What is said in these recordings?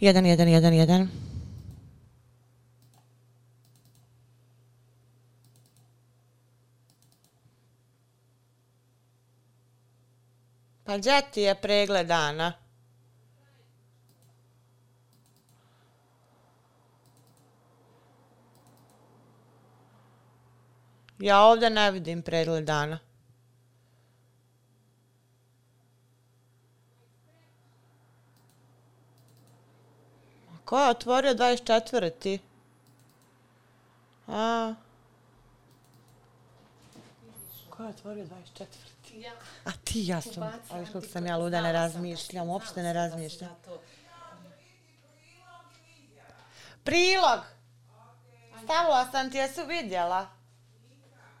Jedan, jedan, jedan, jedan. Pa gdje ti je pregled dana? Ja ovdje ne vidim pregled dana. Ko je otvorio 24. A. Ko je otvorio 24. Ja. A ti ja sam, ali što sam ja luda, ne razmišljam, uopšte ne razmišljam. Prilog! Stavila sam ti, jesu vidjela?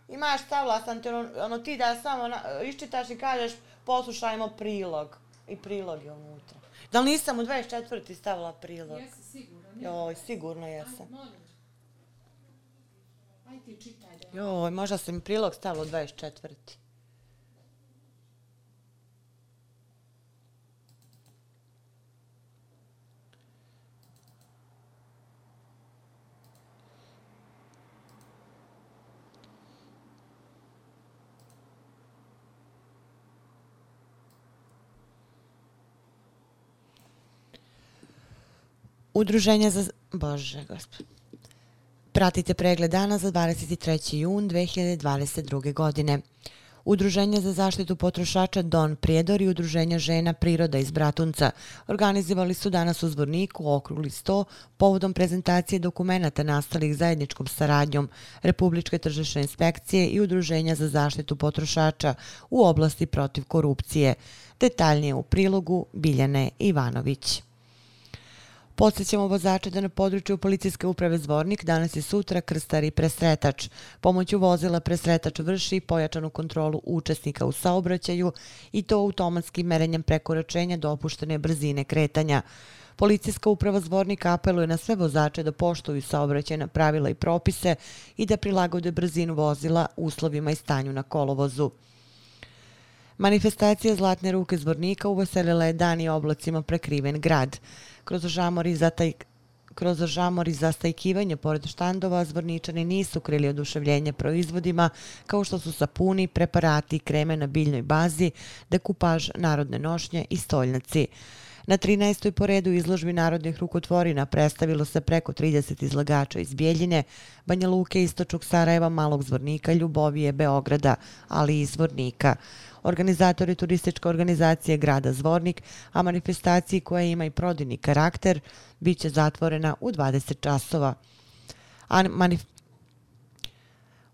Imaš stavila sam ti, ono, ono ti da samo na, iščitaš i kažeš poslušajmo prilog. I prilog je unutra. Da li nisam u 24. stavila prilog? Jesi sigurno? Joj, sigurno jesam. Aj, molim. Aj ti čitaj da... Joj, možda sam prilog stavila u 24. Udruženje za... Bože, gospod. Pratite pregled dana za 23. jun 2022. godine. Udruženje za zaštitu potrošača Don Prijedor i Udruženje žena Priroda iz Bratunca organizovali su danas u Zvorniku okrugli 100 povodom prezentacije dokumenta nastalih zajedničkom saradnjom Republičke tržišne inspekcije i Udruženja za zaštitu potrošača u oblasti protiv korupcije. Detaljnije u prilogu Biljane Ivanović. Podsećamo vozače da na području policijske uprave Zvornik danas i sutra krstar i presretač. Pomoću vozila presretač vrši pojačanu kontrolu učesnika u saobraćaju i to automatskim merenjem prekoračenja dopuštene brzine kretanja. Policijska uprava Zvornik apeluje na sve vozače da poštuju saobraćajna pravila i propise i da prilagode brzinu vozila uslovima i stanju na kolovozu. Manifestacija Zlatne ruke Zvornika uveselila je dan i oblacima prekriven grad kroz žamor i zataj kroz žamor i zastajkivanje pored štandova zvorničani nisu krili oduševljenje proizvodima kao što su sapuni, preparati, kreme na biljnoj bazi, dekupaž, narodne nošnje i stoljnaci. Na 13. poredu izložbi narodnih rukotvorina predstavilo se preko 30 izlagača iz Bijeljine, Banja Luke, Istočnog Sarajeva, Malog Zvornika, Ljubovije, Beograda, ali i Zvornika organizatori turističke organizacije grada Zvornik, a manifestaciji koja ima i prodini karakter, bit će zatvorena u 20 časova. A manif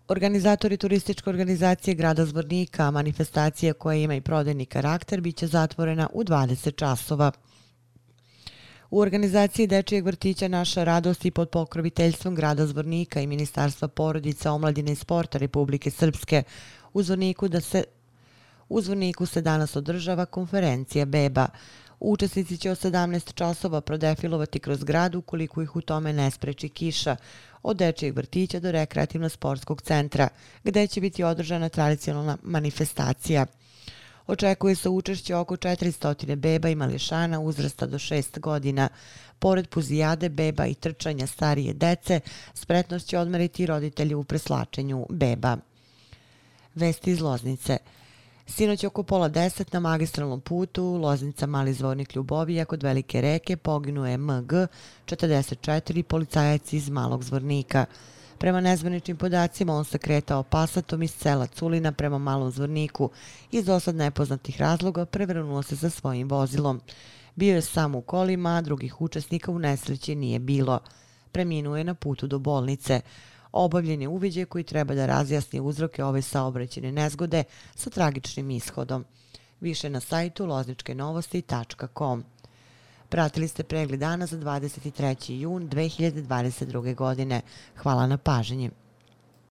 Organizatori turističke organizacije grada Zvornika, manifestacija koja ima i prodajni karakter, bit će zatvorena u 20 časova. U organizaciji Dečijeg vrtića Naša radost i pod pokroviteljstvom grada Zvornika i Ministarstva porodica, omladine i sporta Republike Srpske u Zvorniku da se U Zvorniku se danas održava konferencija Beba. Učesnici će od 17 časova prodefilovati kroz grad ukoliko ih u tome ne spreči kiša, od dečijeg vrtića do rekreativno-sportskog centra, gde će biti održana tradicionalna manifestacija. Očekuje se učešće oko 400 beba i mališana uzrasta do 6 godina. Pored puzijade, beba i trčanja starije dece, spretnost će odmeriti roditelji u preslačenju beba. Vesti iz Loznice – Sinoć oko pola deset na magistralnom putu Loznica Mali zvornik Ljubovija kod Velike reke poginuje MG 44 policajac iz Malog zvornika. Prema nezvaničnim podacima on se kretao pasatom iz sela Culina prema Malom zvorniku. Iz dosad nepoznatih razloga prevrnuo se za svojim vozilom. Bio je sam u kolima, a drugih učesnika u nesreći nije bilo. Preminuo je na putu do bolnice obavljen je uviđaj koji treba da razjasni uzroke ove saobraćene nezgode sa tragičnim ishodom. Više na sajtu lozničkenovosti.com. Pratili ste pregled dana za 23. jun 2022. godine. Hvala na paženje.